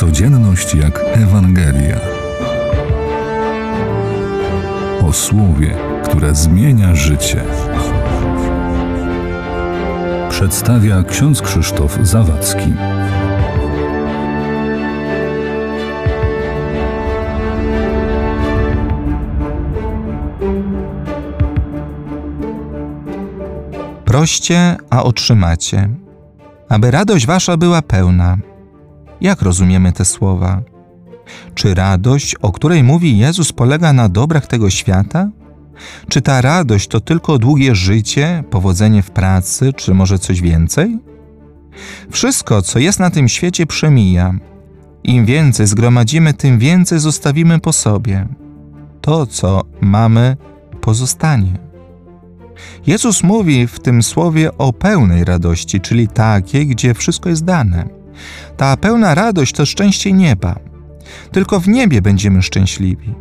Codzienność jak Ewangelia. O słowie, które zmienia życie. Przedstawia ksiądz Krzysztof Zawadzki. Proście, a otrzymacie, aby radość wasza była pełna. Jak rozumiemy te słowa? Czy radość, o której mówi Jezus, polega na dobrach tego świata? Czy ta radość to tylko długie życie, powodzenie w pracy, czy może coś więcej? Wszystko, co jest na tym świecie, przemija. Im więcej zgromadzimy, tym więcej zostawimy po sobie. To, co mamy, pozostanie. Jezus mówi w tym słowie o pełnej radości, czyli takiej, gdzie wszystko jest dane. Ta pełna radość to szczęście nieba. Tylko w niebie będziemy szczęśliwi.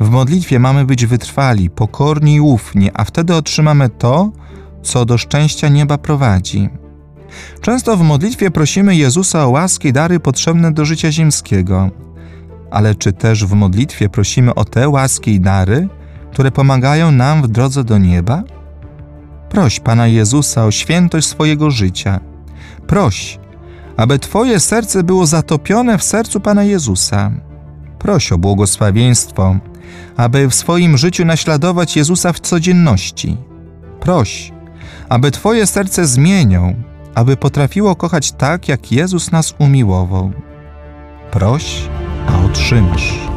W modlitwie mamy być wytrwali, pokorni i ufni, a wtedy otrzymamy to, co do szczęścia nieba prowadzi. Często w modlitwie prosimy Jezusa o łaski i dary potrzebne do życia ziemskiego. Ale czy też w modlitwie prosimy o te łaski i dary, które pomagają nam w drodze do nieba? Proś Pana Jezusa o świętość swojego życia. Proś, aby Twoje serce było zatopione w sercu Pana Jezusa. Proś o błogosławieństwo, aby w swoim życiu naśladować Jezusa w codzienności. Proś, aby Twoje serce zmieniał, aby potrafiło kochać tak, jak Jezus nas umiłował. Proś, a otrzymasz.